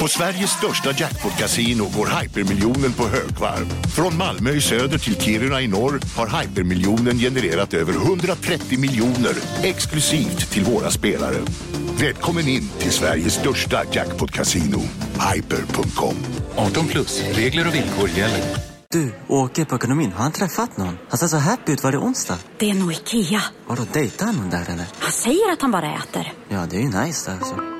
På Sveriges största jackpot-kasino går hypermiljonen på högvarv. Från Malmö i söder till Kiruna i norr har hypermiljonen genererat över 130 miljoner exklusivt till våra spelare. Välkommen in till Sveriges största jackpot-kasino, hyper.com. 18 plus, regler och villkor gäller. Du, åker på ekonomin. Har han träffat någon? Han ser så happy ut. Var det onsdag? Det är nog Ikea. Har du dejtar han någon där eller? Han säger att han bara äter. Ja, det är ju nice alltså.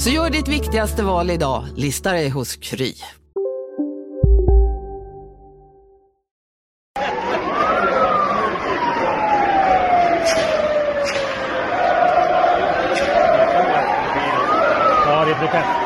Så gör ditt viktigaste val idag, lista dig hos Kry. Ja, det är brukar.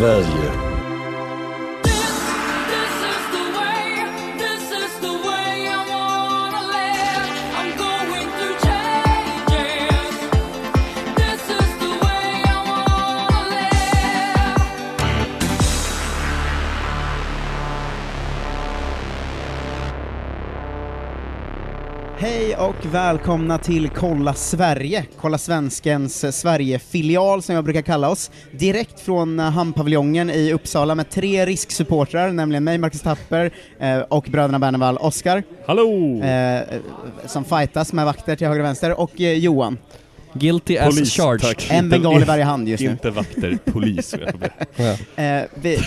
Sverige. Och välkomna till Kolla Sverige, Kolla Svenskens Sverige-filial som jag brukar kalla oss, direkt från Hamnpaviljongen i Uppsala med tre risksupportrar, nämligen mig, Marcus Tapper, eh, och bröderna Bernevall, Oskar, Hallå! eh, som fightas med vakter till höger och vänster, och eh, Johan. Guilty as Polis, charged. tack. En bengal i varje hand just nu. Inte vakter, polis. jag. Eh, vi,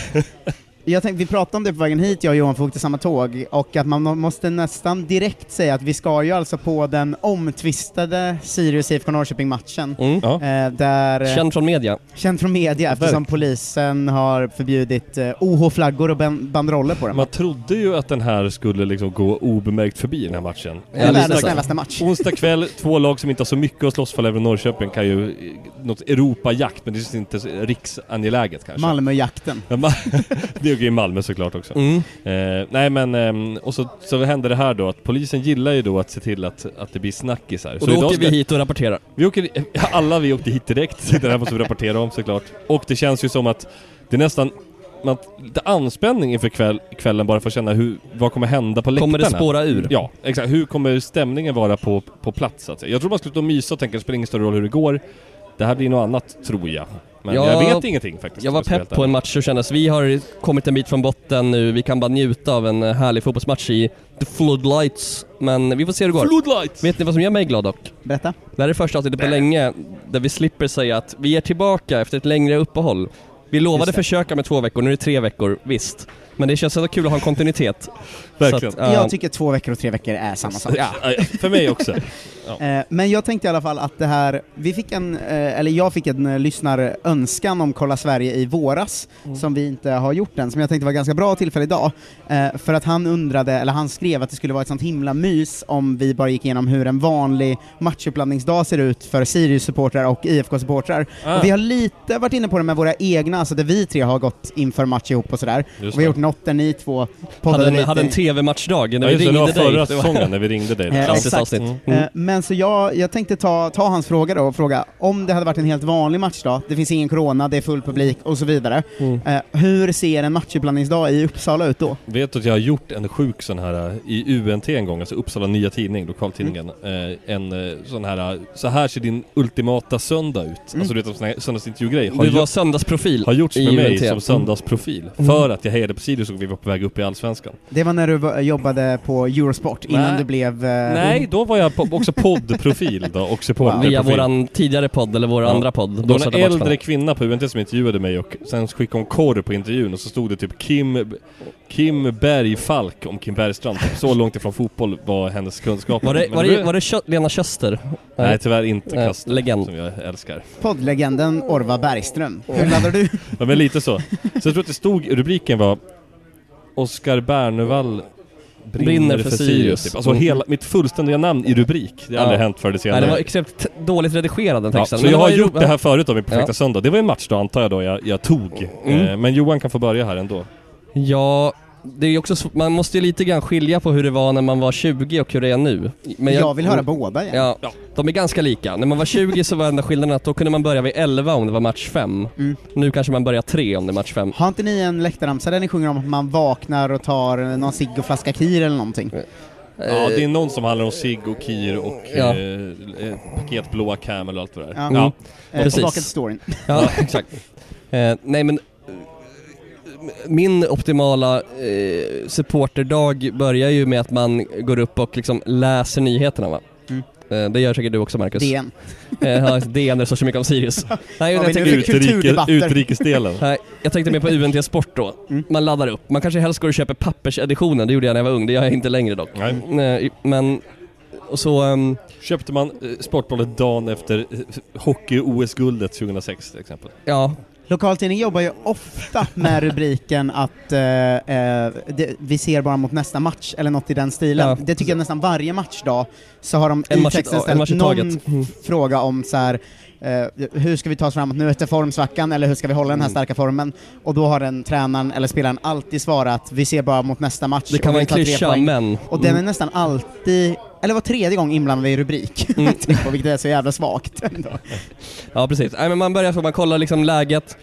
jag tänkte, vi pratade om det på vägen hit, jag och Johan, för åkte samma tåg, och att man måste nästan direkt säga att vi ska ju alltså på den omtvistade Sirius IFK Norrköping-matchen. Mm. Eh, där, eh, Känd från media. känd från media eftersom polisen har förbjudit eh, OH-flaggor och ban- banderoller på den. Man trodde ju att den här skulle liksom gå obemärkt förbi den här matchen. Ja, världens snällaste match. Onsdag kväll, två lag som inte har så mycket att slåss för, även Norrköping kan ju, något Europajakt, men det är inte riksangeläget kanske. Malmöjakten. Ja, Ma- det ju i Malmö såklart också. Mm. Eh, nej men, ehm, och så, så händer det här då att polisen gillar ju då att se till att, att det blir snackisar. Och så då idag åker ska- vi hit och rapporterar. Vi åker, alla vi åkte hit direkt, det här måste vi rapportera om såklart. Och det känns ju som att det är nästan man, lite anspänning inför kväll, kvällen bara för att känna hur, vad kommer hända på läktarna? Kommer det spåra ur? Ja, exakt. Hur kommer stämningen vara på, på plats så att säga? Jag tror man skulle stå och mysa och tänka, det spelar ingen större roll hur det går. Det här blir något annat, tror jag. Men Ja, jag vet ingenting faktiskt. Jag var pepp på en match och kändes, vi har kommit en bit från botten nu, vi kan bara njuta av en eh, härlig fotbollsmatch i The Floodlights. Men vi får se hur det går. Floodlights! Vet ni vad som gör mig glad dock? Berätta. Det här är första avsnittet på länge där vi slipper säga att vi är tillbaka efter ett längre uppehåll. Vi lovade försöka med två veckor, nu är det tre veckor, visst. Men det känns så kul att ha en kontinuitet. Verkligen. Att, ja, Jag tycker två veckor och tre veckor är samma sak. Ja, för mig också. Eh, Men jag tänkte i alla fall att det här, vi fick en, eh, eller jag fick en lyssnarönskan om Kolla Sverige i våras, Mm. som vi inte har gjort än, som jag tänkte var ganska bra tillfälle idag, för att han undrade, eller han skrev att det skulle vara ett sånt himla mys om vi bara gick igenom hur en vanlig matchuppladdningsdag ser ut för Sirius-supportrar och IFK-supportrar. Ah. Och vi har lite varit inne på det med våra egna, alltså där vi tre har gått inför match ihop och sådär. Just Och vi har gjort där ni två poddade hade en, lite. hade en TV-matchdag när vi ringde dig. förra säsongen när vi ringde dig. Klassiskt avsnitt. Mm. Mm. Eh, Men så jag, jag tänkte ta, ta hans fråga då och fråga, om det hade varit en helt vanlig matchdag, det finns ingen corona, det är full publik och så vidare, Mm. eh, hur ser en matchuppladdningsdag i Uppsala ut då? Vet du att jag har gjort en sjuk sån här eh, i UNT en gång, alltså Uppsala Nya Tidning, lokaltidningen. Eh, en sån här, så här ser din ultimata söndag ut. Mm. Alltså du vet en sån här söndagsintervjugrej. Har, Du var jag, söndagsprofil. har gjorts I med mig UNT. som söndagsprofil. Mm. För att jag hejade på Sirius och vi var på väg upp i Allsvenskan. Det var när du var- jobbade på Eurosport, innan Nej. du blev... eh, Nej, då var jag på, också poddprofil då, och supporterprofil. Via våran tidigare podd, eller vår Ja. andra podd. Det var en äldre kvinna på UNT som intervjuade mig och sen skickade hon korr på intervjun och så stod det typ Kim, Kim Bergfalk om Kim Bergstrand. Så långt ifrån fotboll var hennes kunskap. Var det, var det, var det Kö- Lena Köster? Nej tyvärr inte Nej, Kast legend. som jag älskar. Poddlegenden Orva Bergström. Hur laddar du? Ja men lite så. Så jag tror att det stod, rubriken var Oskar Bernevall brinner, för, Sirius. Typ. Alltså Mm. hela, mitt fullständiga namn i rubrik. Det har Ja. aldrig hänt förr eller senare. Nej, det var extremt dåligt redigerad den Ja, texten. så Men jag har ju gjort det här förut då, min perfekta Ja. söndag. Det var en match då antar jag då jag, jag tog. Mm. Eh, men Johan kan få börja här ändå. Ja, det är också man måste ju lite grann skilja på hur det var när man var 20 och hur det är nu. Men Jag vill höra båda igen. Ja, de är ganska lika. När man var 20 så var enda skillnaden att då kunde man börja vid 11 om det var match 5. Mm. Nu kanske man börjar 3 om det är match 5. Har inte ni en läktarramsa där ni sjunger om att man vaknar och tar någon cigg och flaska kir eller någonting? Ja, det är någon som handlar om Sig och Kir och Ja. eh, eh, paket blåa Camel och allt det är. Ja. Mm. Eh, Precis. Storyn. Ja, exakt. Eh, nej men, eh, min optimala eh, supporterdag börjar ju med att man går upp och liksom läser nyheterna va? Mm. Eh, det gör säkert du också Marcus. DN. Eh, ja, DN det står så mycket om Sirius. Nej, Ja, jag, tänkte, nu- Utrike, kulturdebatter. utrikesdelen. nej, jag tänkte mer på UNT Sport då. Mm. Man laddar upp. Man kanske helst går och köper papperseditionen, det gjorde jag när jag var ung, det gör jag inte längre dock. Nej. Nej, men, och så... ehm, Köpte man eh, Sportbladet dagen efter eh, hockey-OS-guldet 2006 till exempel. ja, Lokaltidning jobbar ju ofta med rubriken att eh, eh, det, vi ser bara mot nästa match, eller något i den stilen. Ja. Det tycker jag nästan varje matchdag, så har de En i texten ställt någon. Mm. fråga om så här. eh, hur ska vi ta oss framåt nu efter formsvackan, eller hur ska vi hålla den här Mm. starka formen? Och då har den tränaren eller spelaren alltid svarat vi ser bara mot nästa match. det kan vara en klyscha poäng." men... Och den är nästan alltid, eller var tredje gång inblandad i rubrik, Mm. På, vilket är så jävla svagt. Ja precis. Nej, men man börjar så, man kollar liksom läget,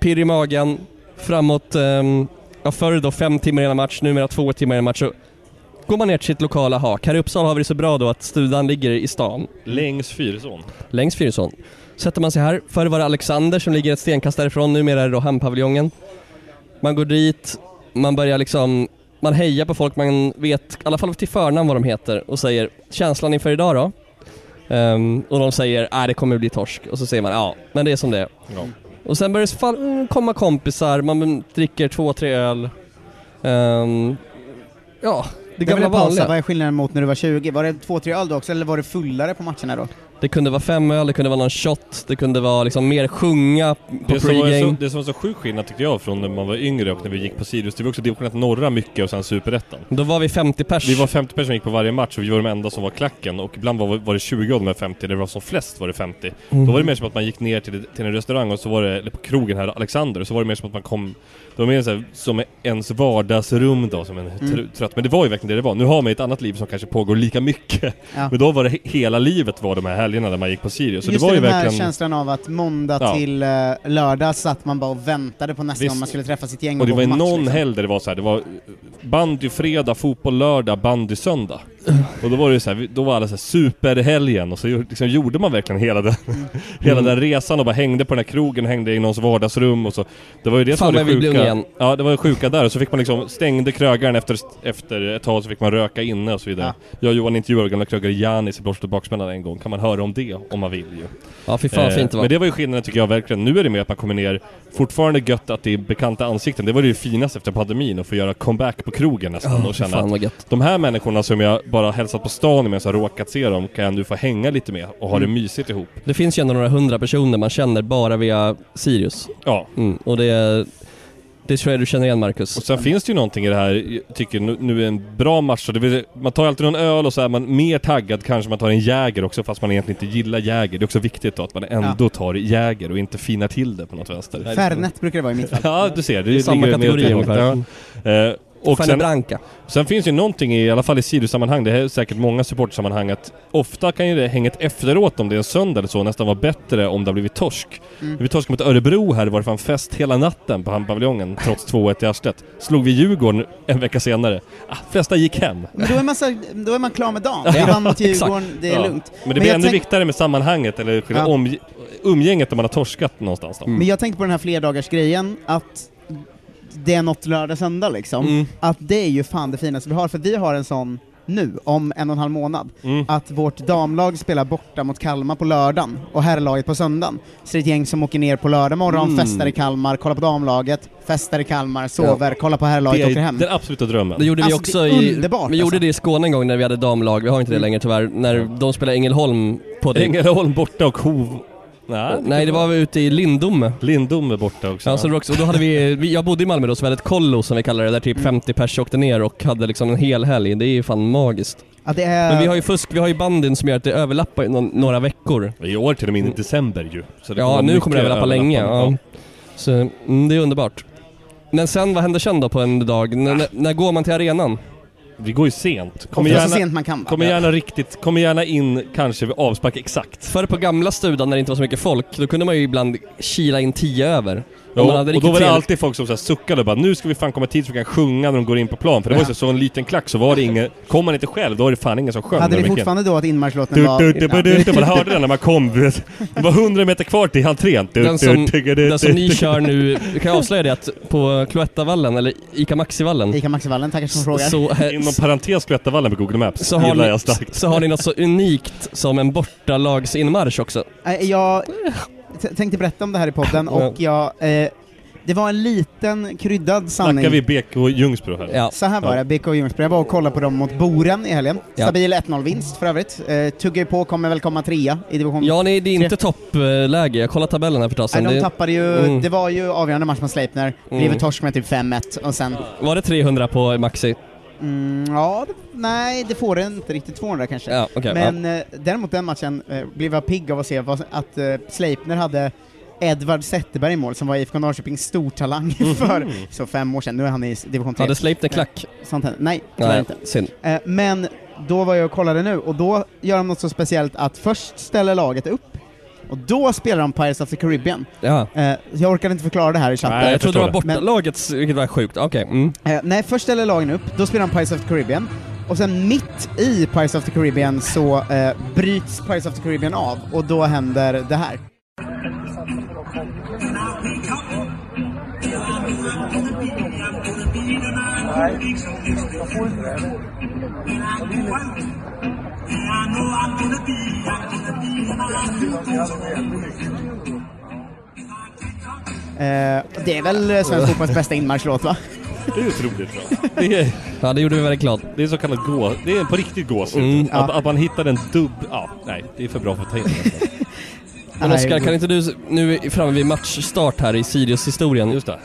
pirr i magen, framåt, um, ja förr då fem timmar innan match, numera två timmar innan match. Så går man ner till sitt lokala hak. Här i Uppsala har vi det så bra då att studan ligger i stan, Längs Fyrisån. längs Fyrisån. Sätter man sig här, förr var det Alexander som ligger ett stenkast därifrån, numera är det då Hamnpaviljongen. Man går dit, man börjar liksom, man hejar på folk man vet, i alla fall till förnamn vad de heter och säger känslan inför idag då? Ehm, och de säger nej det kommer bli torsk och så säger man ja, men det är som det är. Ja. Och sen börjar det fall, mm, komma kompisar, man dricker två, tre öl. Ehm, ja, det gamla vanliga. vad är skillnaden mot när du var 20? Var det två, tre öl då också, eller var det fullare på matcherna då? Det kunde vara fem öl, det kunde vara någon shot, det kunde vara liksom mer sjunga på Det som, var så, pregame. det som var så sjuk skillnad tyckte jag från när man var yngre och när vi gick på Sirius, det var också division 1 norra mycket och sen superettan. Då var vi 50 pers. Vi var 50 personer som gick på varje match och vi var de enda som var klacken och ibland var, var det 20 av de här 50, det var som flest var det 50. Mm. Då var det mer som att man gick ner till, till en restaurang och så var det, eller på krogen här, Alexander, och så var det mer som att man kom det var mer så här, som ens vardagsrum då, som en Mm. tr- trött. Men det var ju verkligen det det var. Nu har man ett annat liv som kanske pågår lika mycket. Ja. Men då var det he- hela livet var de här helgerna där man gick på Sirius. Så Just det var ju den här verkligen... känslan av att måndag Ja. till uh, lördag satt man bara och väntade på nästa Visst. gång man skulle träffa sitt gäng Och det gå var på ju match, någon liksom. helg där det var så här, det var bandy fredag, fotboll lördag, bandy söndag. Och då var det ju så här, då var alla så här superhelgen och så liksom gjorde man verkligen hela den, hela den resan och bara hängde på den här krogen, hängde i någons vardagsrum och så. Det var ju det som Fan, var det vad vi sjuka. igen. Ja, det var det sjuka där och så fick man liksom, stängde krögaren efter, efter ett tag så fick man röka inne och så vidare. Jag och Johan intervjuade gamla krögare Janis i Blåst och baksmällan en gång, kan man höra om det om man vill ju. Ja fy fan Eh, fint det var. Men det var ju skillnaden tycker jag verkligen. Nu är det mer att man kommer ner, fortfarande gött att det är bekanta ansikten. Det var det ju finaste efter pandemin, att få göra comeback på krogen nästan Ja, och känna fan att de här människorna som jag bara hälsat på stan med, så har råkat se dem, kan jag nu få hänga lite med och ha Mm. det mysigt ihop. Det finns ju ändå några hundra personer man känner bara via Sirius. Ja. Mm, och det, det tror jag du känner igen Marcus. Och sen finns det ju någonting i det här, jag tycker nu, nu är en bra match, så det vill, man tar alltid någon öl och så är man mer taggad kanske man tar en Jäger också fast man egentligen inte gillar Jäger. Det är också viktigt då att man ändå tar Jäger och inte finar till det på något vänster. Fernet brukar det vara i mitt fall. Ja, du ser. Det Det är samma kategori ungefär. Ja. Och Fanny sen, Branca. sen finns ju någonting i, i alla fall i sidosammanhang, det är säkert många supportsammanhang att ofta kan ju det hänget efteråt om det är en söndag eller så nästan vara bättre om det har blivit torsk. Mm. Vi torskade mot Örebro här var det fan fest hela natten på Hamnpaviljongen trots 2-1 i Arslet. Slog vi Djurgården en vecka senare. Ah, flesta gick hem. Men då är man, så, då är man klar med dagen. Vi vann mot exakt. Djurgården, det är Ja. lugnt. Men det blir jag ännu tänk- viktigare med sammanhanget eller Ja. omge- umgänget när man har torskat någonstans då. Men jag tänkte på den här flerdagars grejen att det är något lördag, söndag liksom. Mm. Att det är ju fan det finaste vi har, för vi har en sån nu, om en och en halv månad, Mm. att vårt damlag spelar borta mot Kalmar på lördagen och herrlaget på söndagen. Så det är ett gäng som åker ner på lördag morgon, Mm. festar i Kalmar, kollar på damlaget, festar i Kalmar, sover, kollar på herrlaget Det och åker är hem. den absoluta drömmen. Det gjorde vi Alltså, också det är i, underbart, vi gjorde alltså. det i Skåne en gång när vi hade damlag, vi har inte det Mm. längre tyvärr, när de spelade Ängelholm på det. Ängelholm borta och Hov... Nej, Nej det var ute i Lindome. Lindom är borta också. Ja, så det var också, och då hade vi, vi, jag bodde i Malmö då, så vi hade ett kollo som vi kallade det, där typ 50 pers åkte ner och hade liksom en hel helg. Det är ju fan magiskt. Ja, det är... Men vi har ju fusk, vi har ju bandyn som gör att det överlappar någon, några veckor. I år till och med in i december ju. Så det Ja, nu kommer det överlappa länge. Ja. Så mm, det är underbart. Men sen, vad händer sen då på en dag? N- n- när går man till arenan? Vi går ju sent. Kommer så gärna, sent man kan va? kommer gärna riktigt, kommer gärna in kanske vid avspark exakt. Förr på gamla studan när det inte var så mycket folk, då kunde man ju ibland kila in 10 över. Ja, man hade och då var det trevligt. alltid folk som så här suckade och bara nu ska vi fan komma tid så vi kan sjunga när de går in på plan. För det var ju så, så en liten klack så var det ingen, kom man inte själv då var det fan ingen som sjöng. Hade vi micken. fortfarande då att inmarschlåten Du, var... du, du, du, du, du, Man hörde den när man kom. Det var 100 meter kvar till entrén. Den som, den som ni kör nu, kan avslöja det att på Cloettavallen, eller Ica Maxivallen, Ica Maxivallen, tackar som frågar. så, eh, Inom parentes Cloettavallen på Google Maps. så, har gillar ni, jag starkt. så har ni något så unikt som en bortalagsinmarsch också. Nej, Jag t- tänkte berätta om det här i podden och jag... Eh, det var en liten kryddad sanning. Snackar vi BK Ljungsbro här? Ja. Så här var det, BK Ljungsbro. Jag var och kollade på dem mot Boren i helgen. Ja. Stabil 1-0-vinst för övrigt. Eh, tuggar ju på, kommer väl komma trea i division Ja, nej, det är inte toppläge. Jag kollade tabellen här för ett tag de Det- tappade ju, Mm. det var ju avgörande match mot Sleipner, blev mm. torsk med typ 5-1 och sen... Var det 300 på Maxi? Mm, ja, nej det får det inte riktigt, 200 kanske. Ja, okej. Men eh, däremot den matchen eh, blev jag pigg av att se vad, att eh, Sleipner hade Edvard Zetterberg i mål, som var IFK Norrköpings stortalang för så fem år sedan, nu är han i division 3. Hade Sleipner klack? Sånt händer. Nej, tyvärr inte. synd. Men då var jag och kollade nu, och då gör de något så speciellt att först ställer laget upp, och då spelar de Pirates of the Caribbean. Ja. Eh, jag orkade inte förklara det här i chatten. Nej, jag trodde det var bortalagets, vilket var sjukt. Okej. Mm. Eh, nej, först ställer lagen upp, då spelar de Pirates of the Caribbean, och sen mitt i Pirates of the Caribbean så eh, bryts Pirates of the Caribbean av, och då händer det här. Eh, det är väl svensk fotbolls bästa inmarschlåt va? Det är otroligt bra. Det är, Ja, det gjorde vi väldigt glad. det är så kallad gå... Det är på riktigt gåshud. Mm. att, Ja. att man hittar en dubb... Ja, nej. Det är för bra för att ta in det. Men Oskar, kan inte du, nu är framme vid matchstart här i Sirius-historien. Just det.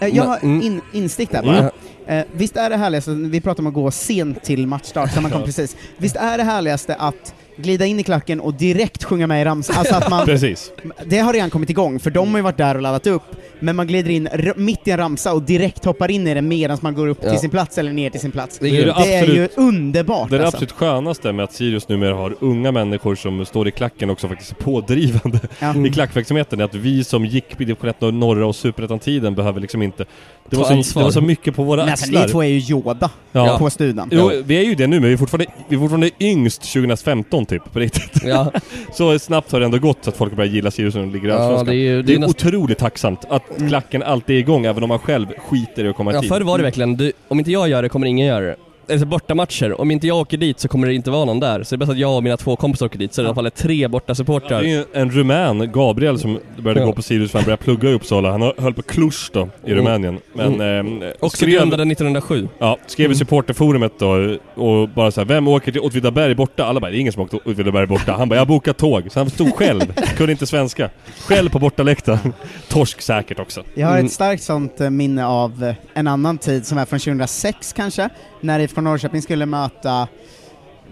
Eh, jag har Mm. in, instick där bara. Mm. Eh, visst är det härligaste, vi pratar om att gå sent till matchstart, man kom Ja. precis. Visst är det härligaste att glida in i klacken och direkt sjunga med i ramsan, alltså att man, Precis. det har redan kommit igång, för de har ju varit där och laddat upp, men man glider in mitt i en ramsa och direkt hoppar in i den medan man går upp Ja. till sin plats eller ner till sin plats. Det är Det, grymt. det är ju absolut- underbart Det är det alltså. absolut skönaste med att Sirius numera har unga människor som står i klacken också faktiskt är pådrivande Ja. i klackverksamheten. är Att vi som gick i division 1 norra och superettan-tiden behöver liksom inte... Det var, så, det var så mycket på våra Men axlar. ni två är ju Yoda Ja. på studan. Jo, vi är ju det nu, men vi är fortfarande, vi är fortfarande yngst 2015 typ, på riktigt. Ja, Så snabbt har det ändå gått så att folk börjar gilla Sirius när de ligger i Ja, Allsvenskan. det är ju- det är, näst- otroligt tacksamt att klacken alltid är igång, även om man själv skiter i att komma ja tid. förr var det verkligen, du, om inte jag gör det kommer ingen göra det. Eller bortamatcher, om inte jag åker dit så kommer det inte vara någon där. Så det är bäst att jag och mina två kompisar åker dit, så är det i alla fall är tre borta Det supportrar. är ju en rumän, Gabriel, som började Ja. gå på Sirius för han började plugga i Uppsala. Han har- höll på Cluj då, i Mm. Rumänien. Men eh, Också skrev, grundade 1907. ja, skrev i supporterforumet då och bara så här, vem åker till Åtvidaberg borta? Alla bara, det är ingen som åkt till Åtvidaberg borta. Han bara, jag har bokat tåg. Så han stod själv, kunde inte svenska. Själv på bortaläktaren. Torsk säkert också. Jag har Mm. ett starkt sånt eh, minne av eh, en annan tid som är från 2006 kanske, när IFK Norrköping skulle möta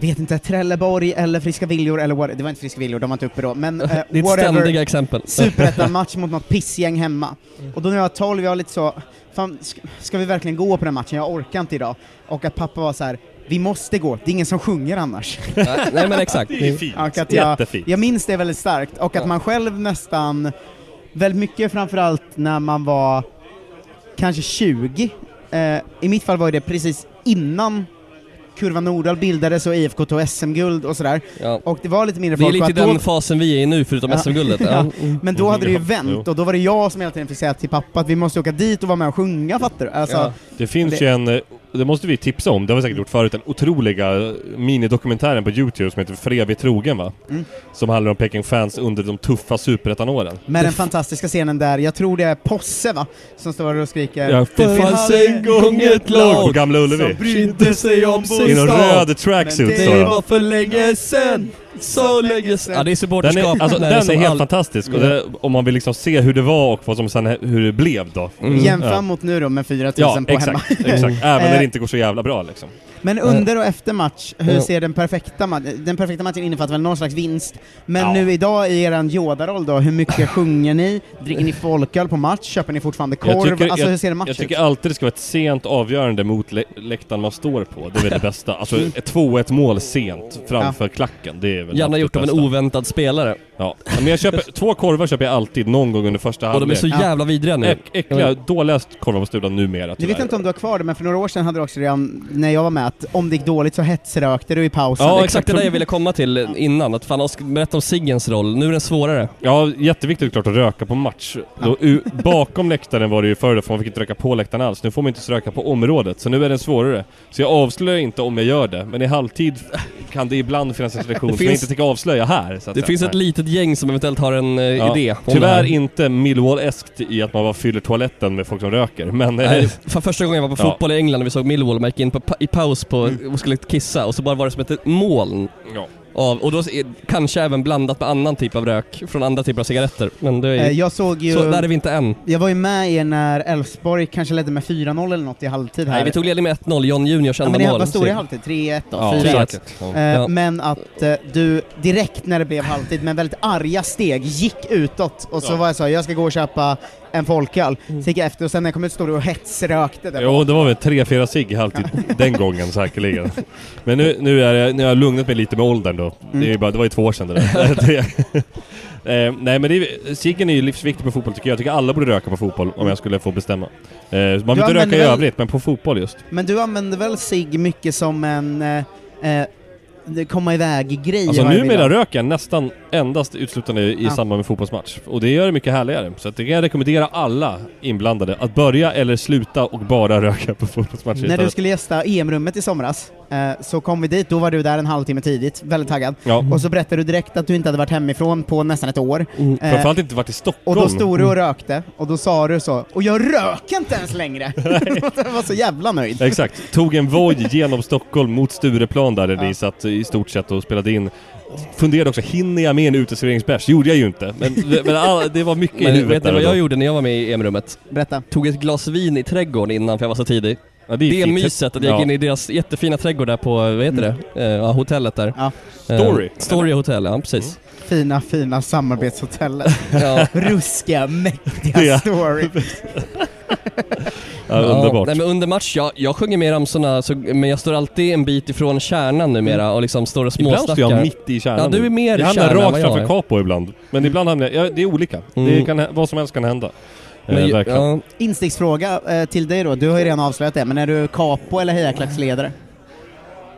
vet inte, Trelleborg eller Friska Viljor eller what, det var inte Friska Viljor, de var inte uppe då, men eh, Ditt whatever, ständiga exempel. superettan-match mot något pissgäng hemma. Och då när jag var 12, jag var lite så, fan, ska, vi verkligen gå på den matchen? Jag orkar inte idag. Och att pappa var så här. vi måste gå, det är ingen som sjunger annars. Nej, men exakt. Det är fint. Och att jag, Jättefint. jag minns det väldigt starkt, och att man själv nästan, väldigt mycket framförallt när man var kanske 20, eh, i mitt fall var det precis innan Kurva Nordahl bildades och IFK tog SM-guld och sådär. Ja. Och det var lite mindre är folk. lite och i att den då- fasen vi är i nu, förutom Ja. SM-guldet. Ja. Ja. Mm. Men då hade det ju vänt, och då var det jag som hela tiden fick säga till pappa att vi måste åka dit och vara med och sjunga, fattar du? Alltså, Ja. Det finns Det- ju en, eh, det måste vi tipsa om, det har vi säkert gjort förut, den otroliga eh, minidokumentären på Youtube som heter För evigt trogen va? Mm. Som handlar om Peking-fans under de tuffa superettanåren. Med den fantastiska scenen där, jag tror det är Posse va? Som står och skriker Ja, Det "Vi fanns en gång ett lag På Gamla Ullevi. som brydde sig om sin I någon stad. röd tracksuit det står Det han. var för länge sen, så länge sen. Ja, det är Den supporterskap. är, alltså, den är helt all- fantastisk, och det, om man vill liksom se hur det var och vad som sen, hur det blev då. Mm. Jämför Ja. mot nu då med 4000 Ja, på hemma. exakt, exakt. Även när Eh, det inte går så jävla bra liksom. Men under och efter match, hur Ja. ser den perfekta matchen... Den perfekta matchen innefattar väl någon slags vinst, men Ja. nu idag i eran Yoda-roll då, hur mycket sjunger ni? Dricker ni folköl på match? Köper ni fortfarande korv? Jag tycker, alltså hur jag, ser en match jag tycker ut? alltid det ska vara ett sent avgörande mot lä läktaren man står på. Det är väl det bästa. Alltså ett 2-1 mål sent framför klacken, det är väl Gärna gjort av en oväntad spelare. Ja. Men jag köper, två korvar köper jag alltid någon gång under första Och de är halvlek. så jävla vidriga nu. Äck, äckliga, dåliga korvar på studion numera Jag tyvärr. vet inte om du har kvar det, men för några år sedan hade du också redan, när jag var med, att om det gick dåligt så hetsrökte du i pausen. Ja, exakt det där jag ville komma till innan. Att fan, Oskar, berätta om Siggens roll. Nu är den svårare. Ja, jätteviktigt klart att röka på match. Då, u, bakom läktaren var det ju förr för man fick inte röka på läktaren alls. Nu får man inte ens röka på området, så nu är den svårare. Så jag avslöjar inte om jag gör det, men i halvtid kan det ibland finnas en situation som jag finns- inte tänker avslöja här. Så att Det säga. finns ett Nej. litet gäng som eventuellt har en eh, Ja, idé. om det Tyvärr här. inte Millwall-eskt i att man bara fyller toaletten med folk som röker, men... Nej, eh, för första gången jag var på Ja. fotboll i England och vi såg Millwall, man gick in på, i paus på, och skulle kissa och så bara var det som ett moln ja. Av, och då kanske även blandat med annan typ av rök från andra typer av cigaretter. Men det är, Eh, Jag såg ju... så där är vi inte än. Jag var ju med er när Elfsborg kanske ledde med 4-0 eller något i halvtid här. Nej, vi tog ledning med 1-0, John Juniors ja, enda men det mål. var stor i Så- halvtid, 3-1 då, Ja, 4-1. säkert. Ja. Eh, Ja. Men att eh, du direkt när det blev halvtid med väldigt arga steg gick utåt och så Ja. var jag så jag ska gå och köpa en folköl. Så gick jag efter och sen när jag kom ut stod du och hetsrökte där Jo, bak. det var väl tre, fyra cigg i halvtid den gången säkerligen. Men nu, nu, är det, nu har jag lugnat mig lite med åldern då. Det, är ju bara, det var ju två år sedan det där. eh, nej men ciggen är ju livsviktig på fotboll tycker jag. Jag tycker alla borde röka på fotboll om jag skulle få bestämma. Eh, man vill inte röka i väl- övrigt, men på fotboll just. Men du använder väl sig mycket som en eh, eh, komma iväg-grej? Alltså numera röker jag nästan endast uteslutande i Ja. samband med fotbollsmatch. Och det gör det mycket härligare. Så det kan jag rekommendera alla inblandade att börja eller sluta och bara röka på fotbollsmatcher När du skulle gästa EM-rummet i somras, så kom vi dit, då var du där en halvtimme tidigt, väldigt taggad. Ja. Och så berättade du direkt att du inte hade varit hemifrån på nästan ett år. Mm. Eh, Framförallt inte varit i och Stockholm. då stod du och rökte, och då sa du så, och jag röker inte ens längre! jag var så jävla nöjd. Exakt. Tog en Voi genom Stockholm mot Stureplan där, där ni satt i stort sett och spelade in. Funderade också, hinner jag med en uteserveringsbärs? Gjorde jag ju inte. Men, men all, det var mycket i Men huvudet vet ni vad och jag då. gjorde när jag var med i EM-rummet? Berätta. Tog ett glas vin i trädgården innan för jag var så tidig. Ja, Det är fint. myset att jag gick in i deras jättefina trädgård där på, vad heter det? Eh, hotellet där. Ja. Eh, Story. Story Hotel, ja precis. Fina, fina samarbetshotellet. Ja. Ruskiga, mäktiga Ja. story. Ja, underbart. Nej men under match, jag, jag sjunger med ramsorna, så, men jag står alltid en bit ifrån kärnan numera och liksom står och Ibland står jag småsnackar. mitt i kärnan. Ja, du är mer jag i hamnar kärnan än rakt vad jag framför är. Capo ibland. Men ibland hamnar jag... Ja, det är olika. Det Mm. kan, hä- vad som helst kan hända. Eh, Men, verkligen. ja, Insticksfråga eh, till dig då, du har ju redan avslöjat det, men är du capo eller hejaklacksledare?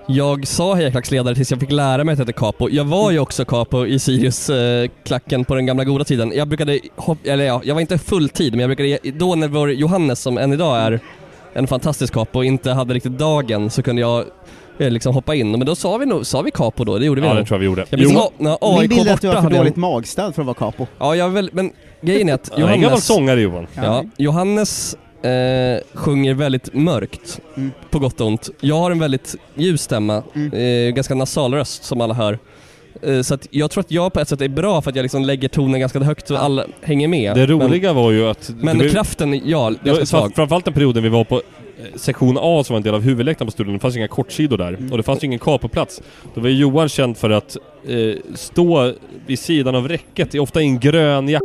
jag sa hejaklacksledare tills jag fick lära mig att jag heter Capo. Jag var ju också Capo i Sirius-klacken på den gamla goda tiden. Jag brukade, eller ja, jag var inte fulltid, men jag brukade, då när vår Johannes, som än idag är en fantastisk Capo, inte hade riktigt dagen, så kunde jag eh, liksom hoppa in. Men då sa vi nog, sa vi Capo då? Det gjorde vi Ja, nog. det tror jag vi gjorde. Jag minns Jo. A- när Min bild är att du har för dåligt magstöd för att vara capo. Ja, jag väl, men grejen är att Han är en gammal Johannes... sångare Johan. Ja, Johannes eh, sjunger väldigt mörkt, Mm. på gott och ont. Jag har en väldigt ljus stämma, Mm. eh, ganska nasal röst som alla hör. Eh, så att jag tror att jag på ett sätt är bra för att jag liksom lägger tonen ganska högt så alla hänger med. Det roliga var ju att... Men, men var- kraften, ja, ganska svag. framförallt den perioden vi var på eh, sektion A som var en del av huvudläktaren på studion, det fanns inga kortsidor där. Mm. Och det fanns ju ingen capoplats. Då var ju Johan känd för att eh, stå vid sidan av räcket, ofta i en grön jacka.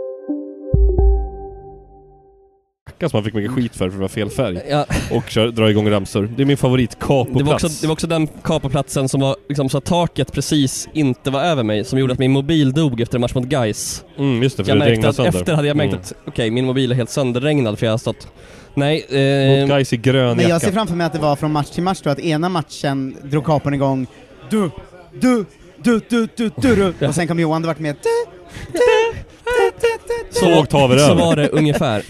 Som man fick mycket skit för för att vara fel färg. Ja. Och kör, dra igång ramsor. Det är min favorit Det var, kapoplats. också, det var också den kapoplatsen som var liksom så att taket precis inte var över mig som gjorde att min mobil dog efter en match mot Gais. Mm, just det, för jag det märkte regnade att sönder. Efter hade jag märkt Mm. att okej, min mobil är helt sönderregnad för jag har stått... Nej, eh, Mot Gais i grön Men jag jacka. ser framför mig att det var från match till match då, att ena matchen drog kapern igång du, du, du, du, du, du, du. och sen kom Johan, det vart med du, du, du, du, du. Så över. var det ungefär.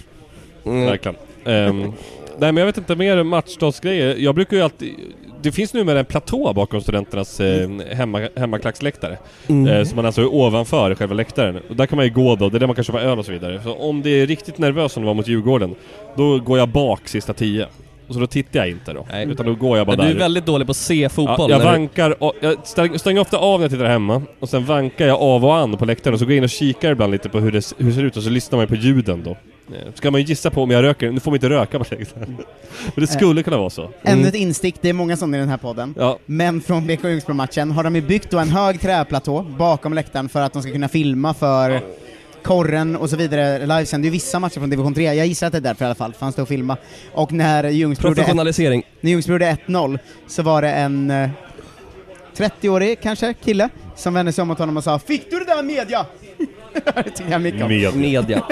Mm. Verkligen. Ehm, nej men jag vet inte, mer matchdagsgrejer. Jag brukar ju alltid... Det finns numera en platå bakom studenternas eh, hemma, hemmaklacksläktare. Mm. Eh, som man alltså är ovanför själva läktaren. Och där kan man ju gå då, det är där man kan köpa öl och så vidare. Så om det är riktigt nervöst som det var mot Djurgården, då går jag bak sista tio. Och så då tittar jag inte då. Nej. Utan då går jag bara Men där. du är väldigt dålig på att se fotboll. Ja, jag vankar, och, jag stäng- stänger ofta av när jag tittar hemma, och sen vankar jag av och an på läktaren och så går jag in och kikar ibland lite på hur det, hur det ser ut och så lyssnar man på ljuden då. Eh, Så kan man ju gissa på om jag röker, nu får man inte röka på läktaren. Men det skulle kunna vara så. Ännu ett instick, det är många sådana i den här podden. Ja. Men från BK Ljungsbro-matchen har de ju byggt då en hög träplatå bakom läktaren för att de ska kunna filma för korren och så vidare livesänder ju vissa matcher från division 3, jag gissar att det är därför i alla fall, fanns det att filma. Och när Ljungsbro Professionalisering. när Ljungsbro gjorde 1-0 så var det en eh, 30-årig kanske kille som vände sig om mot honom och sa ”Fick du det där media?” Det tycker jag mycket om. Media. Media.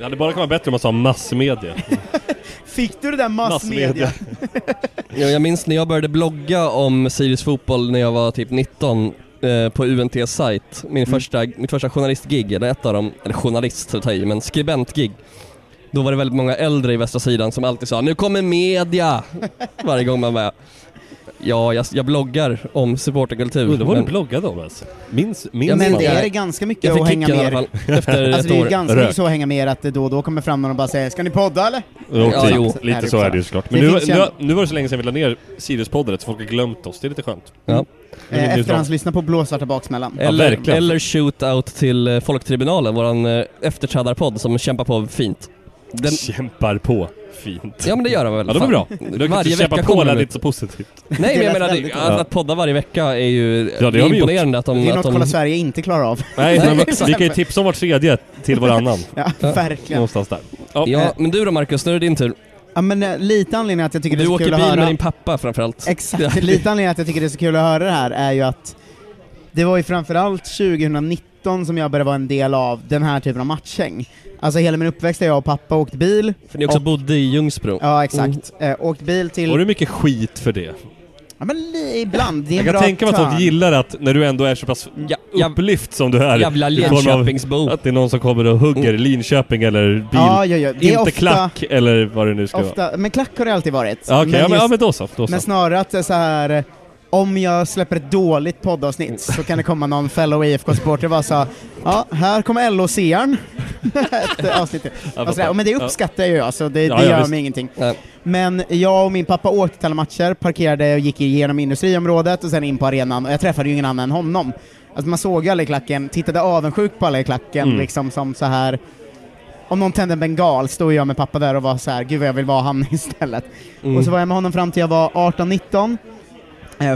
Ja, det bara kan vara bättre om man sa massmedia. Fick du det där massmedia? Ja, jag minns när jag började blogga om Sirius fotboll när jag var typ 19 eh, på UNT sajt. Min Mm. första, mitt första journalistgig, eller ett av dem, eller journalist så att ta i, men skribentgig. Då var det väldigt många äldre i västra sidan som alltid sa 'Nu kommer media!' Varje gång man bara Ja, jag, jag bloggar om supporterkultur. Undrar vad du men- bloggade om ens? Minns, minns Ja, men det är ganska mycket att hänga med efter Alltså ett det är ganska mycket så att hänga med att det då och då kommer fram någon och bara säger ”Ska ni podda eller?” Jo, Ja, typ. jo. Lite så är det ju såklart. Det Men nu, nu, nu var det så länge sedan vi la ner Sirius-podden så folk har glömt oss. Det är lite skönt. Ja. Vill Eh, Efterhandslyssna på blåsvarta baksmällan. Eller, verkligen. eller shootout till eh, Folktribunalen, våran eh, efterträdarpodd som kämpar på fint. Den, Kämpar på. Fint. ja men det gör de väl? Ja, de är bra. Du kan Varje inte kämpa vecka på kommer lät de inte så positivt. Nej men Det jag menar, det, att, att podda varje vecka är ju Ja, det har vi gjort. imponerande att de... Det är att något de Kolla Sverige inte klarar av. Nej, Nej, men vi kan ju tipsa om vart tredje till varannan. Ja, verkligen. Någonstans där. Ja. Ja, men du då Marcus, nu är det din tur. Ja men eh, lite anledning att jag tycker det Du är så åker kul bil att höra... med din pappa framförallt. Exakt, lite anledning att jag tycker det är så kul att höra det här är ju att det var ju framförallt 2019 som jag började vara en del av den här typen av matchhäng. Alltså hela min uppväxt har jag och pappa åkt bil. För ni också och, bodde i Ljungsbro. Ja, exakt. Eh, åkt bil till... Får du mycket skit för det? Ja men ibland, det är Jag kan bra tänka mig att folk gillar att när du ändå är så pass Ja, upplyft som du är. jävla Linköpingsbo. Att det är någon som kommer och hugger Linköping eller bil. Ja, ja, ja. Det inte ofta, klack eller vad det nu ska vara. ofta, men klack har det alltid varit. Ja, Okej, ja, men, just- ja men då så. Då så. Men snarare att det är så här. Om jag släpper ett dåligt poddavsnitt så kan det komma någon fellow IFK-supporter och bara så ja, här kommer LO-searen. Ja, sådär, men det ja. uppskattar jag ju, alltså, det, Ja, det ja, gör visst. mig ingenting. Nej. Men jag och min pappa åkte till alla matcher, parkerade och gick igenom industriområdet och sen in på arenan, och jag träffade ju ingen annan än honom. Alltså man såg ju alla i klacken, tittade avundsjukt på alla i klacken, Mm. liksom som så här. Om någon tände en bengal stod jag med pappa där och var så här, gud vad jag vill vara han istället. Mm. Och så var jag med honom fram till jag var 18-19, eh,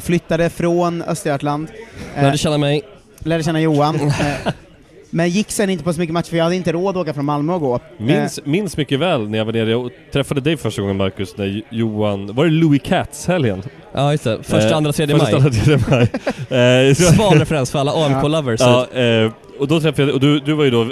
flyttade från Östergötland, eh, Lärde känna mig. lärde känna Johan, eh, men gick sen inte på så mycket matcher för jag hade inte råd att åka från Malmö och gå. Minns, minns mycket väl när jag var nere och träffade dig första gången Marcus, när Johan... Var det Louis Katz-helgen? Ja just det, första, Eh, andra, tredje första, maj. andra, tredje maj. Eh, Sval referens för alla AMK-lovers. Ja, eh, och då träffade jag och du, du var ju då,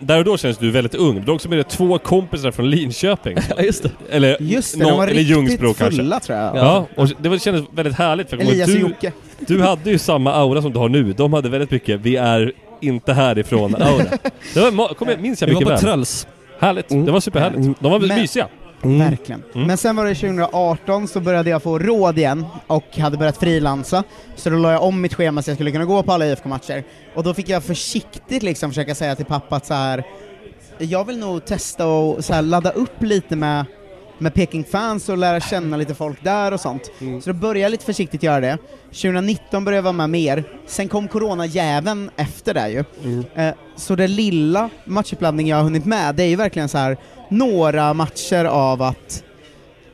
där och då kändes du väldigt ung. Du var också med dig två kompisar från Linköping. Ja, just det. Eller, Just det, nå- de var eller Ljungsbro kanske. fulla tror jag. Ja, och det var, kändes väldigt härligt för Elias och Jocke. du, hade ju samma aura som du har nu. De hade väldigt mycket, vi är inte härifrån aura. Det var, kommer, minns jag Vi var mycket på väl. Tröls. Härligt, Mm. det var superhärligt. De var Men- mysiga. Verkligen. Mm. Men sen var det 2018 så började jag få råd igen och hade börjat frilansa, så då la jag om mitt schema så jag skulle kunna gå på alla IFK-matcher. Och då fick jag försiktigt liksom försöka säga till pappa att så här. jag vill nog testa och så här, ladda upp lite med med Peking-fans och lära känna lite folk där och sånt. Så då började jag lite försiktigt göra det. 2019 började jag vara med mer, sen kom corona-jäveln efter det ju. Eh, så det lilla matchuppladdning jag har hunnit med, det är ju verkligen så här några matcher av att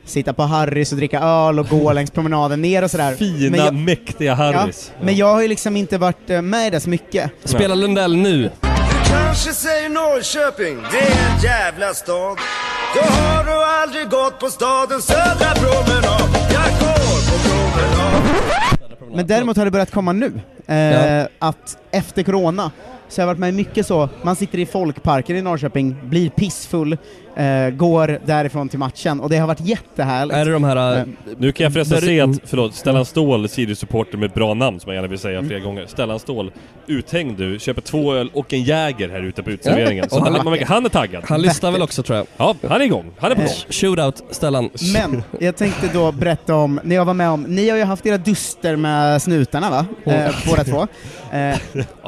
sitta på Harrys och dricka öl och gå längs promenaden ner och sådär. Fina, jag- mäktiga Harrys. Ja, men jag har ju liksom inte varit eh, med i det så mycket. Spela Lundell nu. Kanske säger Norrköping, det är en jävla stad. Då har du aldrig gått på stadens södra promenad. Jag går på promenad. Men däremot har det börjat komma nu, eh, Ja. att efter corona så har jag varit med mycket så, man sitter i folkparken i Norrköping, blir pissfull, eh, går därifrån till matchen, och det har varit jättehärligt. Är det de här... Eh, Nu kan jag förresten se att, förlåt, Stellan Ståhl, Sirius-supporter med bra namn som jag gärna vill säga flera gånger. Stellan Ståhl, uthängd du, köper två öl och en Jäger här ute på uteserveringen. Så han, man han är taggad. Han lyssnar väl också tror jag. Ja, han är igång. Han är på gång. Shootout, Stellan. Men, jag tänkte då berätta om, när jag var med om, ni har ju haft era duster med snutarna va? Eh, båda två. Eh,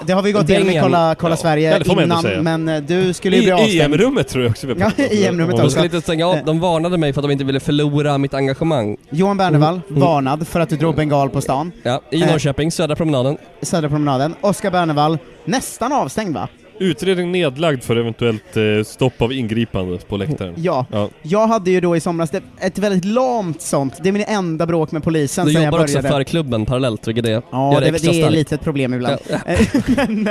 det har vi gått igenom Bengen. Kolla, Kolla Ja, Sverige ändå innan, men eh, du skulle ju bli I avstängd. EM-rummet tror jag också vi har Ja, pratat om. i EM-rummet också. skulle inte stänga av, de varnade mig för att de inte ville förlora mitt engagemang. Johan Bernevall, Mm. varnad för att du drog bengal på stan. Ja, i Eh. Norrköping, Södra promenaden. Södra promenaden. Oskar Bernevall, nästan avstängd va? Utredning nedlagd för eventuellt eh, stopp av ingripande på läktaren. Ja. Ja. Jag hade ju då i somras ett väldigt lamt sånt, det är min enda bråk med polisen Du sen jag jobbar också började. för klubben parallellt, vilket det Ja, det, det det är lite ett problem ibland. Ja. Men,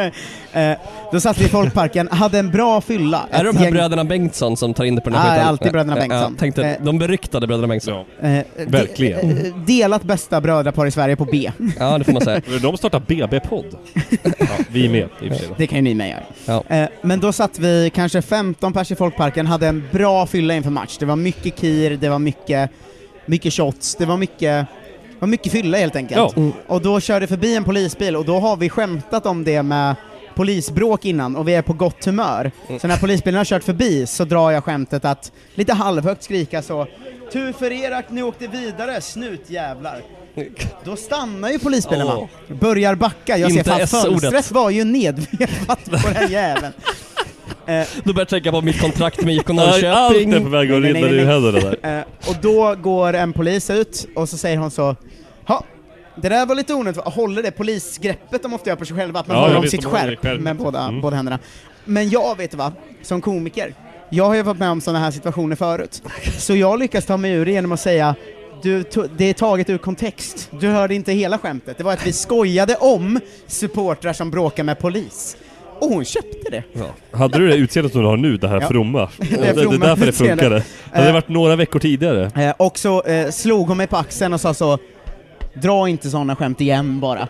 eh, då satt vi i folkparken, hade en bra fylla. Är det de här gäng- bröderna Bengtsson som tar in det på den Ja, här skiten? alltid bröderna Ja, Bengtsson. Ja, tänkte, Eh. de beryktade bröderna Bengtsson. Eh, Verkligen. de- eh, delat bästa brödrapar i Sverige på B. Ja, det får man säga. De startar BB-podd. Ja, vi är med i och för sig. Det kan ju ni med göra. Ja. Eh, men då satt vi kanske 15 pers i folkparken, hade en bra fylla inför match. Det var mycket kir, det var mycket, mycket shots, det var mycket var mycket fylla helt enkelt. Ja. Och då körde förbi en polisbil och då har vi skämtat om det med polisbråk innan och vi är på gott humör. Så när polisbilen har kört förbi så drar jag skämtet att lite halvhögt skrika så Tur för er att ni åkte vidare, snutjävlar. Då stannar ju polisbilen va? Börjar backa, jag Inte ser fan fönstret var ju nedvevat på den jäveln. Eh, Du börjar tänka på mitt kontrakt med IFK Allt Norrköping. är på väg att rinna ur händerna där. Eh, och då går en polis ut och så säger hon så Ja, det där var lite onödigt, håller det polisgreppet de ofta gör på sig själva, att man Ja, håller jag om sitt skärp själv. med båda, Mm. båda händerna. Men jag, vet vad, som komiker, jag har ju varit med om sådana här situationer förut, så jag lyckas ta mig ur det genom att säga du, det är taget ur kontext. Du hörde inte hela skämtet. Det var att vi skojade om supportrar som bråkar med polis. Och hon köpte det. Ja. Hade du det utseendet som du har nu, det här Ja. fromma? Det det, det är därför det funkade. Hade det varit några veckor tidigare? Eh, och så eh, slog hon mig på axeln och sa så Dra inte sådana skämt igen bara.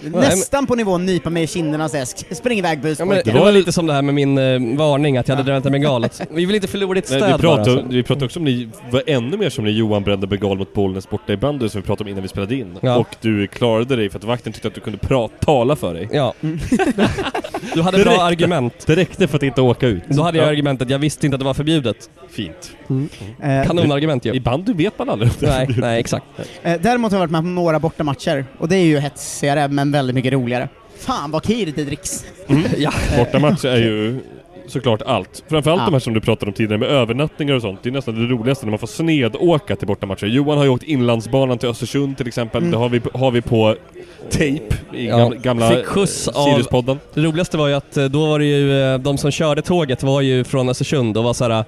Nästan på nivån nypa mig i kinderna och säga "Sk- spring iväg Ja, men det var lite som det här med min eh, varning att jag hade drömt en bengal. Att Vi vill inte förlora ditt Nej, stöd vi, pratade, bara. alltså. vi pratade också om ni var ännu mer som när Johan brände bengal mot Bollnäs borta i bandy som vi pratade om innan vi spelade in. Ja. Och du klarade dig för att vakten tyckte att du kunde pra- tala för dig. Ja. Du hade Det bra räckte. argument. Det räckte för att inte åka ut. Då hade jag Ja. argumentet, jag visste inte att det var förbjudet. Fint. Eh, Kanonargument ju. I bandy vet man aldrig Nej, nej exakt. eh, däremot har jag varit med på några bortamatcher, och det är ju hetsigare men väldigt mycket roligare. Fan vad kir det dricks. Ja. Bortamatch är ju såklart allt. Framförallt Ja. de här som du pratade om tidigare med övernattningar och sånt. Det är nästan det roligaste när man får snedåka till bortamatcher. Johan har ju åkt Inlandsbanan till Östersund till exempel. Mm. Det har vi, har vi på tape i Ja. gamla, gamla Fick skjuts av- Siriuspodden. Det roligaste var ju att eh, då var det ju, eh, de som körde tåget var ju från Östersund och var såhär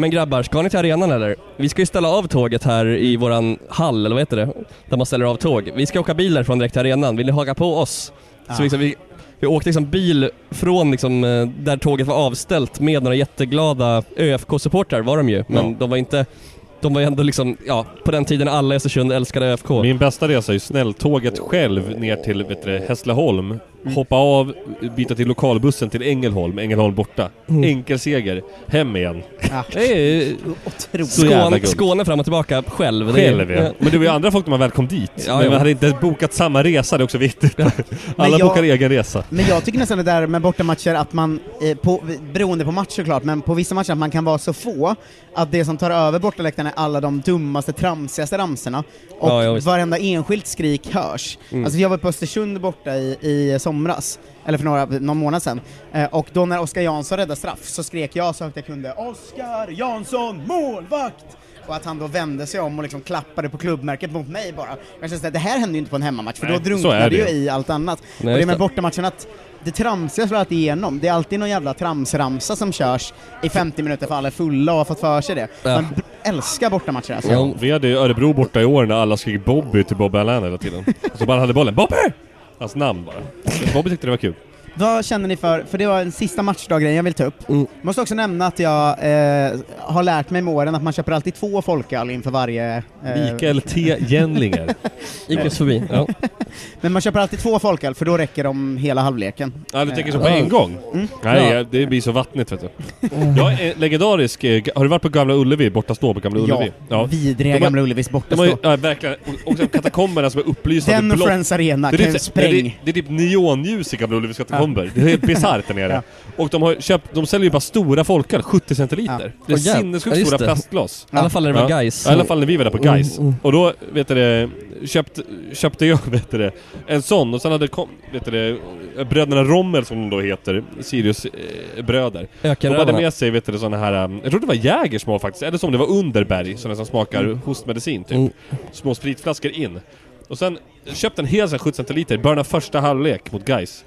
Men grabbar, ska ni till arenan eller? Vi ska ju ställa av tåget här i våran hall, eller vad heter det? Där man ställer av tåg. Vi ska åka bil därifrån direkt till arenan, vill ni haka på oss? Ja. Så liksom, vi, vi åkte liksom bil från liksom, eh, där tåget var avställt med några jätteglada ÖFK-supportrar var de ju, men Ja. de var inte de var ju ändå liksom, ja, på den tiden alla i Östersund älskade ÖFK. Min bästa resa är ju snälltåget själv ner till vet du, det, Hässleholm hoppa av, byta till lokalbussen till Ängelholm, Ängelholm borta. Mm. Enkel seger, hem igen. Ja. Det är Otroligt. så jävla Skåne. Skåne fram och tillbaka själv. Själv ja. Men det var ju andra folk när man väl kom dit. Ja, men jo. man hade inte bokat samma resa, det är också viktigt. Alla jag- bokar egen resa. Men jag tycker nästan det där med bortamatcher att man, eh, på, beroende på match såklart, men på vissa matcher att man kan vara så få att det som tar över bortaläktaren är alla de dummaste, tramsigaste ramsorna. Och Ja, ja, varenda enskilt skrik hörs. Mm. Alltså jag var på Östersund borta i, i somras, eller för några, någon månad sedan, eh, och då när Oskar Jansson räddade straff så skrek jag så högt jag kunde Oskar Jansson, målvakt! Och att han då vände sig om och liksom klappade på klubbmärket mot mig bara. Jag kände att det här händer ju inte på en hemmamatch, för Nej, då är det ju i allt annat. Nej, och det med bortamatchen att det tramsiga slår alltid igenom. Det är alltid någon jävla tramsramsa som körs i 50 minuter för alla är fulla och har fått för sig det. Ja. Man älskar bortamatcher alltså. Ja. Vi hade ju Örebro borta i år när alla skrek Bobby till Bobby Allan hela tiden. Så bara hade bollen, Bobby! Hans namn bara. Bobby tyckte det var kul. Vad känner ni för, för det var en sista matchdag-grej jag vill ta upp. Mm. Måste också nämna att jag eh, har lärt mig med åren att man köper alltid två folköl inför varje... Eh, Mikael T. Jänlinger. Gick oss förbi. Ja. Men man köper alltid två folköl, för då räcker de hela halvleken. Ja, du tänker så Eh, på en gång? Mm. Nej, Ja. det blir så vattnigt vet du. Jag är legendarisk, eh, har du varit på Gamla Ullevi, borta stå på Gamla Ullevi? Ja, vidriga De har- Gamla Ullevis bortastå. ju, ja verkligen, och, katakomberna som är upplysta Den och. Friends Arena, Det är, kan typ, spräng. det, är, det är typ neonljus i Gamla Ullevis katakomber. Det är helt bisarrt där nere. Och de har köpt, de säljer ju bara stora folköl, 70 centiliter. Ja. Det är sinnessjukt Ja, stora det. plastglas. I alla fall när det var Gais. Ja, I alla fall när vi var där på Gais. Mm, mm. Och då, vet du det, köpt, köpte jag, vet du det, en sån och sen hade kom, vet du det, bröderna Rommel som de då heter, Sirius eh, bröder. De hade med sig, vet du det, såna här, um, jag tror det var Jägers små faktiskt, eller som det var Underberg, såna som smakar Mm. hostmedicin typ. Mm. Små spritflaskor in. Och sen köpte en hel sån här 70 centiliter, i början av första halvlek mot Gais.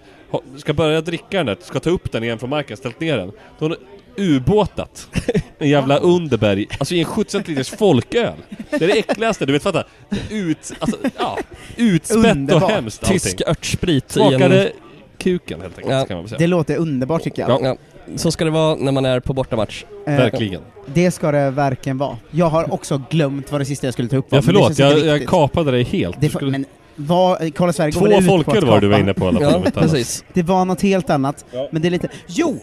Ska börja dricka den där, ska ta upp den igen från marken, ställt ner den. Då har de ubåtat en jävla Underberg, alltså i en 70 centiliters folköl. Det är det äckligaste, du vet fatta. Ut, alltså, ja, utspätt och hemskt allting. Tysk örtsprit i Smakade en... kuken helt enkelt, Ja. kan man säga. Det låter underbart tycker jag. Ja. Ja. Så ska det vara när man är på bortamatch. Eh, Verkligen. Det ska det verkligen vara. Jag har också glömt vad det sista jag skulle ta upp var, Ja förlåt, jag, jag kapade dig helt. Det skulle- men vad, Kolla Sverige går Två på folköl var du var inne på i alla fall. Ja, precis. Det var något helt annat, Ja. men det är lite... Jo!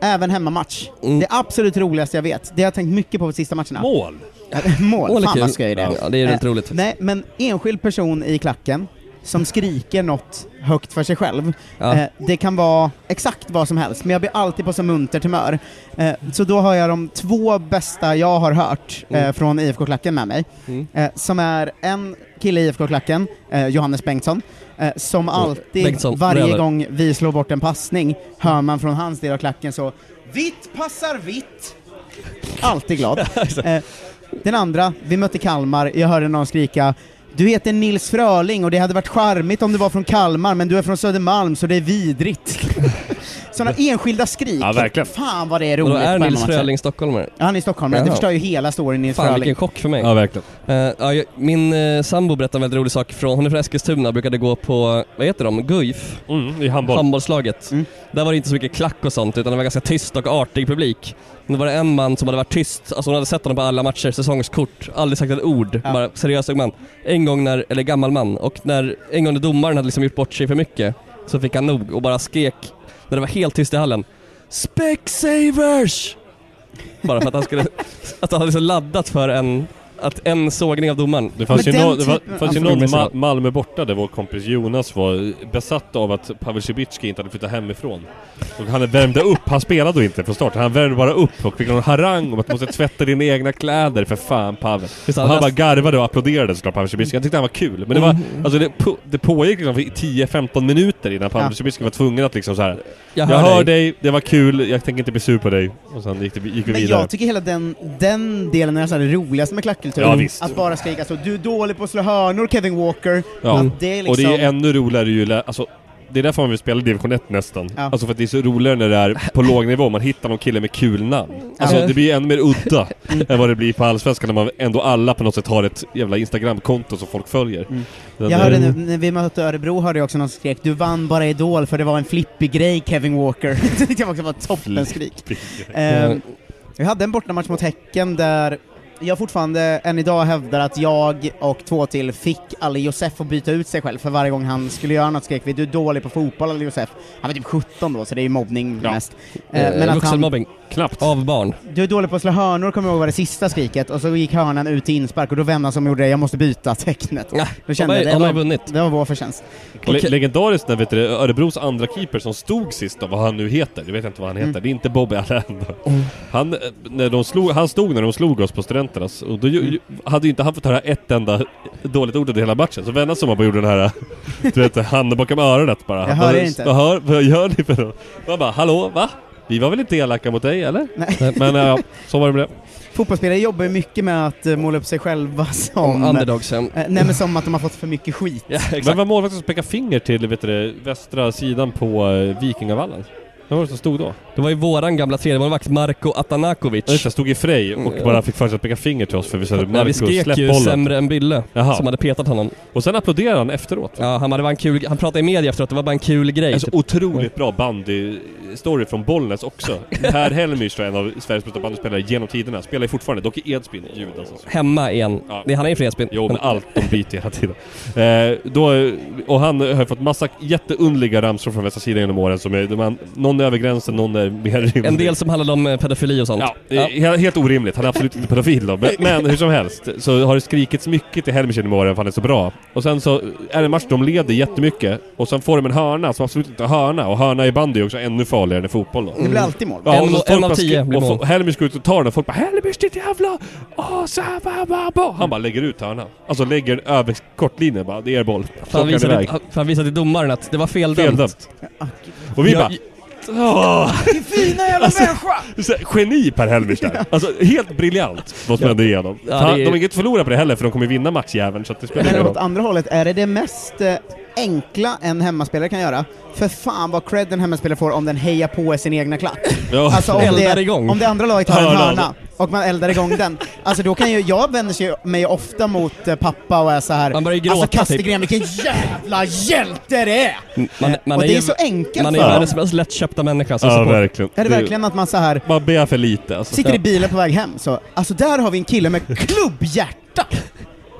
Även hemmamatch. Mm. Det absolut roligaste jag vet. Det har jag tänkt mycket på på sista matcherna. Mål! Mål, Mål fan vad skoj det är. Ja, det är Eh, roligt. Nej, men enskild person i klacken som skriker något högt för sig själv. Ja. Eh, det kan vara exakt vad som helst, men jag blir alltid på så muntert humör. Eh, så då har jag de två bästa jag har hört eh, Mm. från IFK-klacken med mig. Mm. Eh, som är en kille i IFK-klacken, eh, Johannes Bengtsson, eh, som alltid, Bengtsson, varje bröder. gång vi slår bort en passning, hör man från hans del av klacken så Vitt passar vitt! Alltid glad. den andra, vi mötte Kalmar, jag hörde någon skrika du heter Nils Fröling och det hade varit charmigt om du var från Kalmar, men du är från Södermalm så det är vidrigt. Sådana enskilda skrik. Ja, verkligen. Fan vad det är Och roligt då är Nils. Fröling stockholmare. Ja, han är i Stockholm, det förstör ju hela storyn Nils Fan Fröling. vilken chock för mig. Ja verkligen. Eh, ja, jag, min uh, sambo berättade en väldigt rolig sak från, hon är från Eskilstuna, brukade gå på, vad heter de, Guif? Mm, i handboll. Handbollslaget. Mm. Där var det inte så mycket klack och sånt, utan det var ganska tyst och artig publik. Men det var det en man som hade varit tyst, alltså hon hade sett honom på alla matcher, säsongskort, aldrig sagt ett ord, Ja. bara seriös man. En gång när, eller gammal man, och när, en gång när domaren hade liksom gjort bort sig för mycket, så fick han nog och bara skrek, när det var helt tyst i hallen, Specsavers! Bara för att han skulle, att han hade så laddat för en, att en sågning av domaren. Det fanns Men ju, nå- det var, typen- fanns ju Alltså, någon Ma- Malmö borta där vår kompis Jonas var besatt av att Pavel Cibicki inte hade flyttat hemifrån. Och han värmde upp, han spelade då inte från start, han värmde bara upp och fick någon harang om att du måste tvätta dina egna kläder för fan Pavel. Och han bara garvade och applåderade såklart Pavel Cibicki. Jag tyckte han var kul. Men det var, Mm. alltså det, på, det pågick liksom i 10-15 minuter innan Pavel Ja. Var tvungen att liksom så här. Jag Jag hör hör dig. dig, det var kul, jag tänker inte bli sur på dig. Och sen gick, det, gick vi Men vidare. jag tycker hela den, den delen är nästan det roligaste med klackkultur. Ja, visst. Att bara skrika så du är dålig på att slå hörnor Kevin Walker. Ja. Att det är liksom... Och det är ännu roligare ju, alltså det är därför man vill spela division 1 nästan. Ja. Alltså för att det är så roligare när det är på låg nivå, man hittar någon kille med kul namn. Alltså Ja. det blir ännu mer udda än vad det blir på Allsvenskan när man ändå alla på något sätt har ett jävla Instagramkonto som folk följer. Mm. Jag hörde nu, när vi mötte Örebro hörde jag också någon som skrek du vann bara Idol för det var en flippig grej Kevin Walker. det tyckte jag också var ett toppenskrik. Ehm, vi hade en bortamatch mot Häcken där jag fortfarande än idag hävdar att jag och två till fick Ali Josef att byta ut sig själv, för varje gång han skulle göra något skrek vi du är dålig på fotboll Ali Josef. Han var typ 17 då, så det är ju mobbning mest. Eh, Eh, han, vuxenmobbing. Knappt. Av barn. du är dålig på att slå hörnor kommer jag ihåg var det sista skriket, och så gick hörnan ut till inspark och då vände han som gjorde det, jag måste byta tecknet. Då kände har man- det, har man var, vunnit. det var vår förtjänst. Le- legendariskt när vet du, Örebros andra keeper som stod sist då, vad han nu heter, jag vet inte vad han heter, Mm. det är inte Bobby Allende. Han, eh, när de slog, han stod när de slog oss på Studenternas, och då ju, Mm. hade ju inte han fått höra ett enda dåligt ord under hela matchen, så vände han sig om och bara gjorde den här, du vet, handen bakom öronet bara. Jag Han hör bara, inte. Vad, hör, vad gör ni för något? Man bara, hallå, va? Vi var väl inte elaka mot dig eller? Nej. Men ja, så var det med det. Fotbollsspelare jobbar ju mycket med att eh, måla upp sig själva som... underdogsen. Eh, nej men som att de har fått för mycket skit. Men var målvakten som pekade finger till vet du, det, västra sidan på uh, Vikingavallen? Vad var det som stod då? Det var ju våran gamla tredjemålvakt Marko Atanakovic. Ja, just det, stod i Frej och Mm. bara fick för sig att peka finger till oss för vi sa Nej, Marco vi skrek släpp ju bollen. sämre än Bylle, Jaha. som hade petat honom. Och sen applåderade han efteråt. Ja, han, hade, var en kul, han pratade i media efteråt, det var bara en kul grej. Alltså typ. otroligt bra bandy-story från Bollnäs också. Per Helmich en av Sveriges bästa bandyspelare genom tiderna. Spelar ju fortfarande, dock i Edsbyn, Judas alltså. Hemma igen. Ja. Det, han är i Fredsbyn. Jo men allt, de byter hela tiden. Eh, då, och han har fått massa jätteunderliga ramsor från västra sidan genom åren som är, man, någon är över gränsen, någon är mer rimlig. En del som handlade om eh, pedofili och sånt. Ja, eh, Helt, orimligt. Han är absolut inte pedofil då. Men, men hur som helst så har det skrikits mycket till Helmich genom åren för han är så bra. Och sen så är det en match de leder jättemycket och sen får de en hörna som absolut inte är hörna. Och hörna i bandy är också ännu farligare än i fotboll då. Det blir alltid mål. Ja, En och en av tio blir mål. Helmich går ut och tar den och folk bara 'Helmich ditt jävla... Åh, så här, ba, ba, ba. Han bara lägger ut hörnan. Alltså lägger den över kortlinjen bara, det är er boll. För han, visade, för visade till domaren att det var feldömt. Feldömt. Och vi Ja, bara... Åh! Fina jävla människa! Så här, Geni Per Helmich där. Alltså helt briljant man ändå ge honom. Ja, det är- De har inget att förlora på det heller för de kommer vinna matchjäveln så att det spelar Men ingen åt roll. andra hållet, är det det mest eh, enkla en hemmaspelare kan göra? För fan vad cred en hemmaspelare får om den hejar på sin egna klack. Ja. Alltså om Eldar det, igång. om det andra laget har en Hörna. och man eldar igång den, alltså då kan ju, jag vänder mig ofta mot eh, pappa och är så här. Man börjar gråta, alltså Kastegren, typ. vilken jävla hjälte det är! Man, man och det ju- är så enkelt Man är ju världens mest lättköpta människa som Ja, på. verkligen. Är det verkligen att man så här Man ber för lite alltså. sitter i bilen på väg hem så, alltså där har vi en kille med klubbhjärta!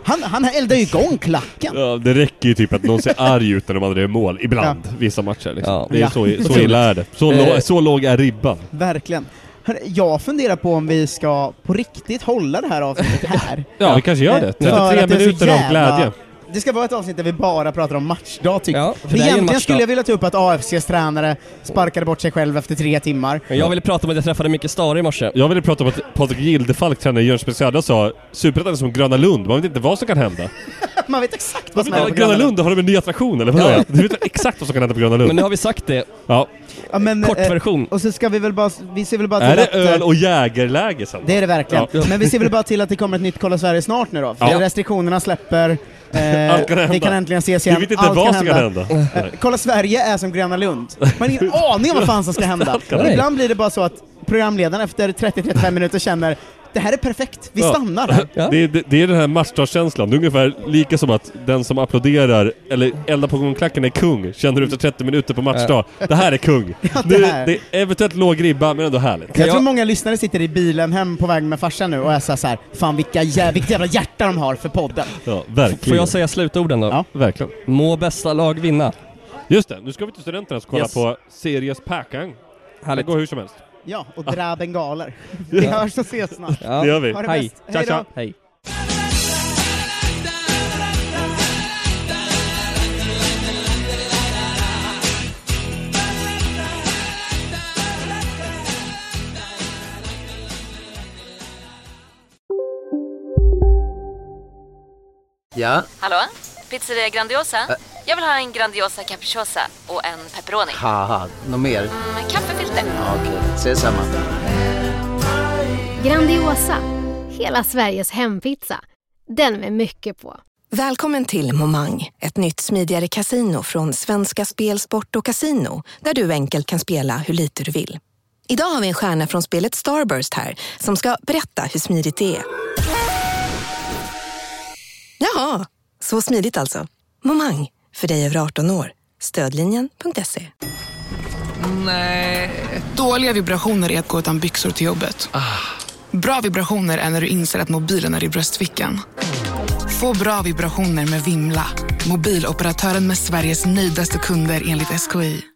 Han, han eldar ju igång klacken! Ja, det räcker ju typ att någon ser arg ut när de andra gör mål, ibland, vissa matcher liksom. Ja. Det är Ja. så, så illa är det. Så, Eh. så låg är ribban. Verkligen. Jag funderar på om vi ska på riktigt hålla det här avsnittet här. Ja, vi kanske gör det. För att 33 det är så minuter av glädje. Det ska vara ett avsnitt där vi bara pratar om matchdag tycker Ja, jag. är egentligen matchdag. skulle jag vilja ta upp att AFCs tränare sparkade bort sig själv efter tre timmar. Men jag ville prata om att jag träffade Micke Stare i morse. Jag ville prata om att Patrik Gildefalk, tränare i Jönköping Södra, sa Superettan är som Gröna Lund, man vet inte vad som kan hända. Man vet exakt vad som är på Gröna Lund, har de en ny attraktion eller vadå? Ja. Du vet exakt vad som kan hända på Gröna Lund. Men nu har vi sagt det. Ja. Ja, men, eh, Kortversion. och så ska vi väl bara, vi ser väl bara Är till det att... eh, öl och jägerläge sen? Det är det verkligen. Ja. Men vi ser väl bara till att det kommer ett nytt Kolla Sverige snart nu då. För Ja. Restriktionerna släpper, eh, Allt kan hända. vi kan äntligen ses Du igen. vet inte Allt vad som kan hända. Eh, Kolla Sverige är som Gröna Lund. Man har ingen aning om vad fan som ska hända. Ibland blir det bara så att programledaren efter 30-35 minuter känner det här är perfekt, vi Ja. stannar här. Ja. Det, är, det, det är den här matchdagskänslan, det är ungefär lika som att den som applåderar eller eldar på klacken är kung, känner efter 30 minuter på matchdag. Det här är kung. det det, här. det är eventuellt låg ribba, men ändå härligt. Jag tror många lyssnare sitter i bilen hem på väg med farsan nu och är så här, så här fan vilka jä vilket jävla hjärta de har för podden. Ja, verkligen. Får jag säga slutorden då? Ja. Verkligen. Må bästa lag vinna. Just det, nu ska vi till studenterna och kolla Yes. på Series Pakang. Det Härligt. går hur som helst. Ja, och dra bengaler. Vi hörs och ses snart. Ja. Det gör vi. Ha det Hej. bäst. Tja, tja. Hej. Ja, Hallå? Pizzeria Grandiosa? Jag vill ha en Grandiosa capriciosa och en pepperoni. haha, något mer? Med kaffefilter. Ja, Okej, ses samma. Grandiosa, hela Sveriges hempizza. Den med mycket på. Välkommen till Momang, ett nytt smidigare kasino från Svenska Spel, Sport och Casino där du enkelt kan spela hur lite du vill. Idag har vi en stjärna från spelet Starburst här som ska berätta hur smidigt det är. Jaha, så smidigt alltså. Momang, för dig över 18 år. Stödlinjen.se. Nej. Dåliga vibrationer är att gå utan byxor till jobbet. Bra vibrationer är när du inser att mobilen är i bröstfickan. Få bra vibrationer med Vimla. Mobiloperatören med Sveriges nöjdaste kunder enligt SKI.